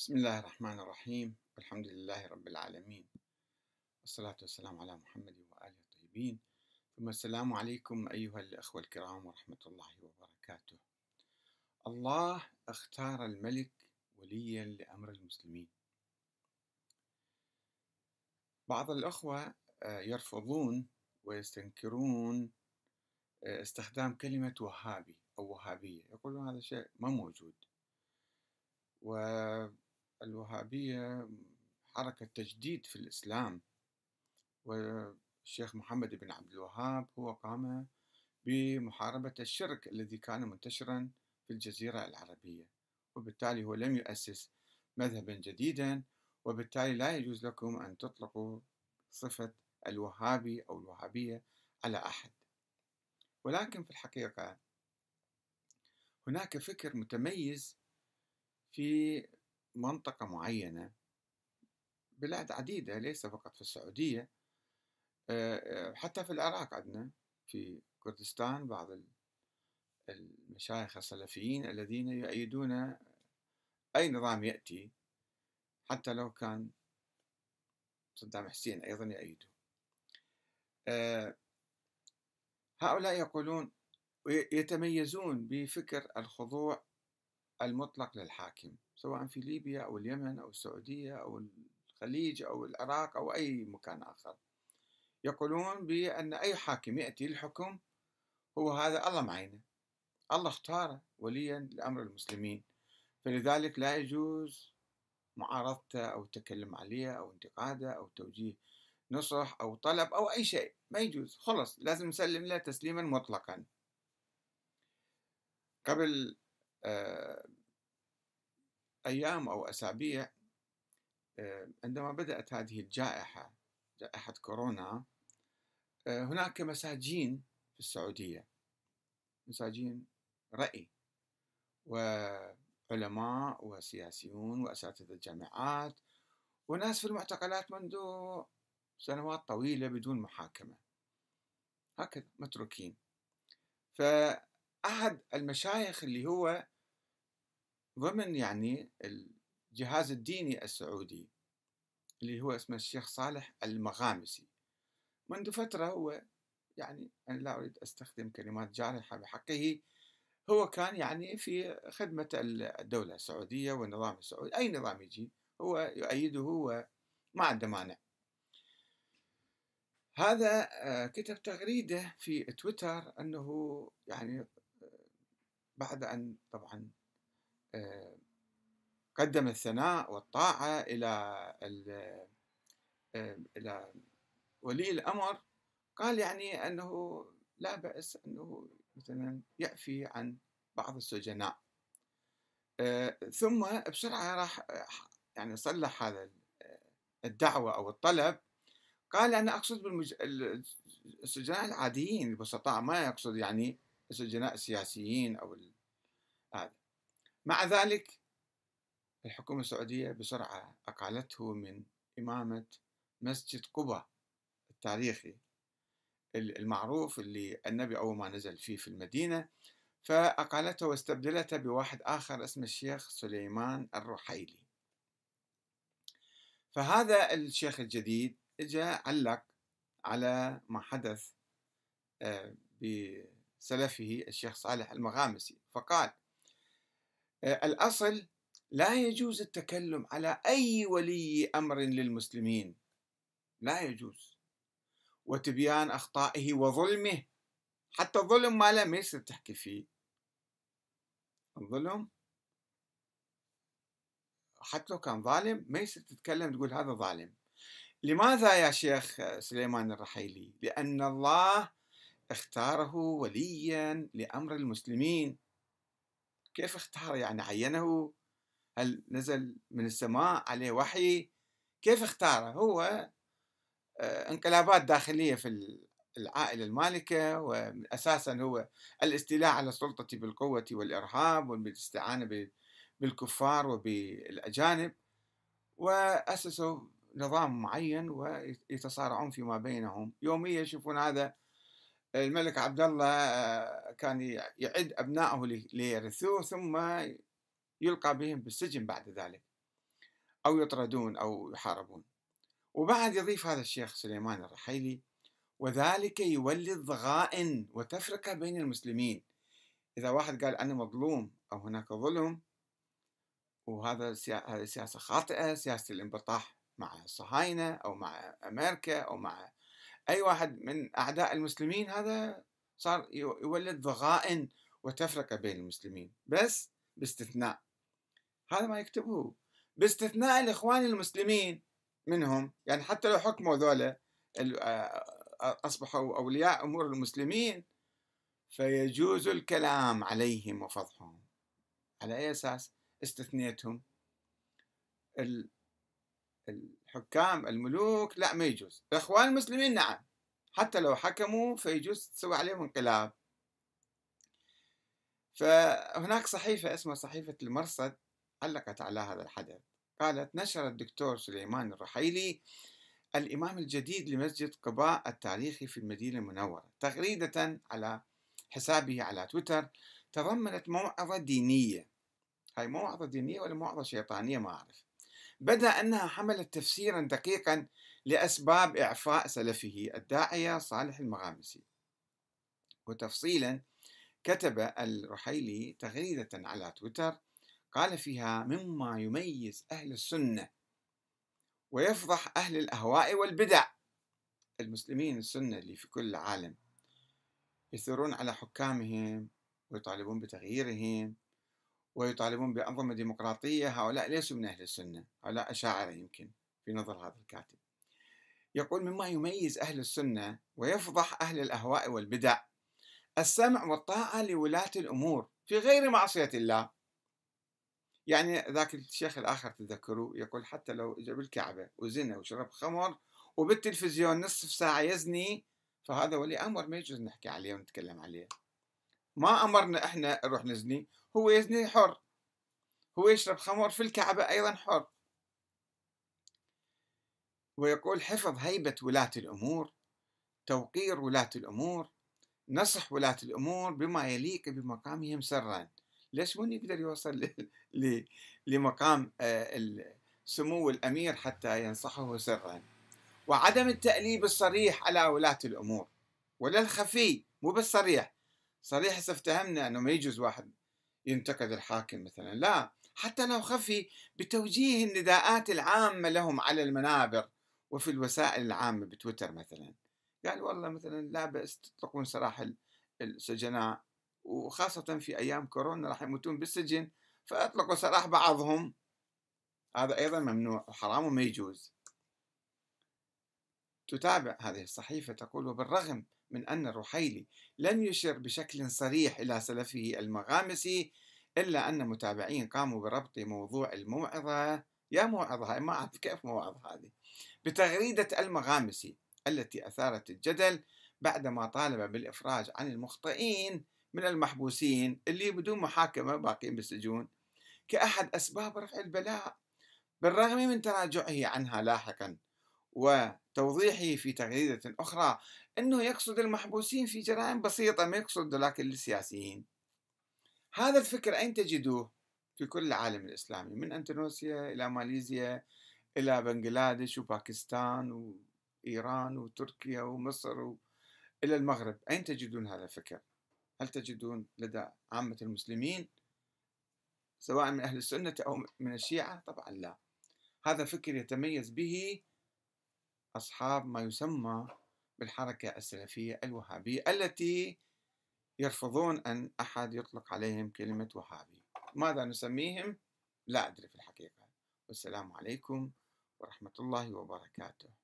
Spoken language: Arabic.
بسم الله الرحمن الرحيم. والحمد لله رب العالمين. والصلاة والسلام على محمد وآله الطيبين. ثم السلام عليكم أيها الأخوة الكرام ورحمة الله وبركاته. الله اختار الملك وليا لأمر المسلمين. بعض الأخوة آه، يرفضون ويستنكرون آه، استخدام كلمة وهابي أو وهابية. يقولون هذا شيء ما موجود. والوهابية حركة تجديد في الإسلام. والشيخ محمد بن عبد الوهاب هو قام بمحاربة الشرك الذي كان منتشرا في الجزيرة العربية. وبالتالي هو لم يؤسس مذهبا جديدا وبالتالي لا يجوز لكم أن تطلقوا صفة الوهابي أو الوهابية على أحد. ولكن في الحقيقة هناك فكر متميز في منطقة معينة بلاد عديدة ليس فقط في السعودية. حتى في العراق عندنا في كردستان بعض المشايخ السلفيين الذين يؤيدون أي نظام يأتي حتى لو كان صدام حسين أيضا يؤيده. هؤلاء يقولون يتميزون بفكر الخضوع المطلق للحاكم سواء في ليبيا أو اليمن أو السعودية أو الخليج أو العراق أو أي مكان آخر. يقولون بأن أي حاكم يأتي للحكم هو هذا الله معينه الله اختاره وليا لأمر المسلمين. فلذلك لا يجوز معارضته أو التكلم عليه أو انتقاده أو توجيه نصح أو طلب أو أي شيء ما يجوز. خلص لازم نسلم له تسليما مطلقا. قبل أيام أو أسابيع آه، عندما بدأت هذه الجائحة جائحة كورونا آه، هناك مساجين في السعودية. مساجين رأي وعلماء وسياسيون وأساتذة الجامعات وناس في المعتقلات منذ سنوات طويلة بدون محاكمة. هكذا متروكين. فأحد المشايخ اللي هو ضمن يعني الجهاز الديني السعودي اللي هو اسمه الشيخ صالح المغامسي. منذ فترة هو يعني أنا لا أريد أستخدم كلمات جارحة بحقه هو كان يعني في خدمة الدولة السعودية والنظام السعودي أي نظام يجي هو يؤيده وما عنده مانع. هذا آه، كتب تغريدة في تويتر أنه يعني بعد أن طبعا آه، قدم الثناء والطاعة إلى آه، إلى ولي الأمر قال يعني أنه لا بأس أنه مثلا يعفي عن بعض السجناء. آه، ثم بسرعة راح يعني صلح هذا الدعوة أو الطلب. قال أنا أقصد بالمج... السجناء العاديين البسطاء ما يقصد يعني السجناء السياسيين أو هذا. مع ذلك الحكومة السعودية بسرعة أقالته من إمامة مسجد قبة التاريخي المعروف اللي النبي أول ما نزل فيه في المدينة فأقالته واستبدلته بواحد آخر اسمه الشيخ سليمان الرحيلي. فهذا الشيخ الجديد جاء علق على ما حدث آه، بسلفه الشيخ صالح المغامسي. فقال الأصل لا يجوز التكلم على أي ولي أمر للمسلمين. لا يجوز. وتبيان أخطائه وظلمه. حتى الظلم ما له ما يصير تحكي فيه. الظلم حتى لو كان ظالم ما يصير تتكلم تقول هذا ظالم. لماذا يا شيخ سليمان الرحيلي؟ لأن الله اختاره وليا لأمر المسلمين. كيف اختار؟ يعني عينه؟ هل نزل من السماء عليه وحي؟ كيف اختاره؟ هو آه، انقلابات داخلية في العائلة المالكة وأساسا هو الاستيلاء على السلطة بالقوة والإرهاب وبالاستعانة بالكفار وبالأجانب وأسسوا نظام معين ويتصارعون فيما بينهم. يوميا يشوفون هذا الملك عبد الله آه، كان يعد أبنائه ليرثوه ثم يلقى بهم بالسجن بعد ذلك. أو يطردون أو يحاربون. وبعد يضيف هذا الشيخ سليمان الرحيلي وذلك يولد ضغائن وتفرقة بين المسلمين. إذا واحد قال أنا مظلوم أو هناك ظلم وهذا هذه سياسة خاطئة سياسة الانبطاح مع الصهاينة أو مع أمريكا أو مع أي واحد من أعداء المسلمين هذا صار يولد ضغائن وتفرقة بين المسلمين بس باستثناء. هذا ما يكتبه باستثناء الإخوان المسلمين منهم يعني حتى لو حكموا ذولا أصبحوا أولياء أمور المسلمين فيجوز الكلام عليهم وفضحهم. على أي أساس؟ استثنيتهم. الحكام الملوك لا ما يجوز. الإخوان المسلمين نعم. حتى لو حكموا فيجوز تسوي عليهم انقلاب. فهناك صحيفة اسمها صحيفة المرصد علقت على هذا الحدث. قالت نشر الدكتور سليمان الرحيلي الإمام الجديد لمسجد قباء التاريخي في المدينة المنورة تغريدة على حسابه على تويتر تضمنت موعظة دينية. هاي موعظة دينية ولا موعظة شيطانية؟ ما أعرف. بدأ أنها حملت تفسيرا دقيقا لأسباب إعفاء سلفه الداعية صالح المغامسي. وتفصيلا كتب الرحيلي تغريدة على تويتر قال فيها مما يميز أهل السنة ويفضح أهل الأهواء والبدع. المسلمين السنة اللي في كل العالم يثورون على حكامهم ويطالبون بتغييرهم ويطالبون بأنظمة ديمقراطية. هؤلاء ليسوا من أهل السنة هؤلاء أشاعرة يمكن في نظر هذا الكاتب. يقول مما يميز أهل السنة ويفضح أهل الأهواء والبدع السمع والطاعة لولاة الأمور في غير معصية الله. يعني ذاك الشيخ الآخر تذكروا يقول حتى لو اجى بالكعبة وزنى وشرب خمر وبالتلفزيون نصف ساعة يزني فهذا ولي أمر ما يجوز نحكي عليه ونتكلم عليه. ما أمرنا إحنا نروح نزني هو يزني حر. هو يشرب خمر في الكعبة أيضا حر. ويقول حفظ هيبة ولاة الأمور توقير ولاة الأمور نصح ولاة الأمور بما يليق بمقامهم سرا. ليش من يقدر يوصل لمقام آه، سمو الأمير حتى ينصحه سرا. وعدم التأليب الصريح على ولاة الأمور. ولا الخفي مو بالصريح صريح. هسه افتهمنا أنه ما يجوز واحد ينتقد الحاكم مثلا. لا حتى لو خفي بتوجيه النداءات العامة لهم على المنابر وفي الوسائل العامة بتويتر مثلا. قال والله مثلا لا بأس تطلقون سراح السجناء وخاصة في أيام كورونا راح يموتون بالسجن فأطلقوا سراح بعضهم. هذا أيضا ممنوع وحرام وما يجوز. تتابع هذه الصحيفة تقول وبالرغم من أن الرحيلي لم يشر بشكل صريح إلى سلفه المغامسي إلا أن متابعين قاموا بربط موضوع الموعظة. يا موعظة ما أعرف كيف موعظة هذه؟ بتغريدة المغامسي التي أثارت الجدل بعدما طالب بالإفراج عن المخطئين من المحبوسين اللي بدون محاكمة باقين بالسجون كأحد أسباب رفع البلاء. بالرغم من تراجعه عنها لاحقا وتوضيحه في تغريدة أخرى أنه يقصد المحبوسين في جرائم بسيطة ما يقصد ذلك السياسيين. هذا الفكر أين تجدوه؟ في كل العالم الإسلامي من أندونيسيا إلى ماليزيا إلى بنغلاديش وباكستان وإيران وتركيا ومصر و... إلى المغرب. أين تجدون هذا الفكر؟ هل تجدون لدى عامة المسلمين سواء من أهل السنة أو من الشيعة؟ طبعا لا. هذا فكر يتميز به أصحاب ما يسمى بالحركة السلفية الوهابية التي يرفضون أن أحد يطلق عليهم كلمة وهابي. ماذا نسميهم؟ لا أدري في الحقيقة. والسلام عليكم ورحمة الله وبركاته.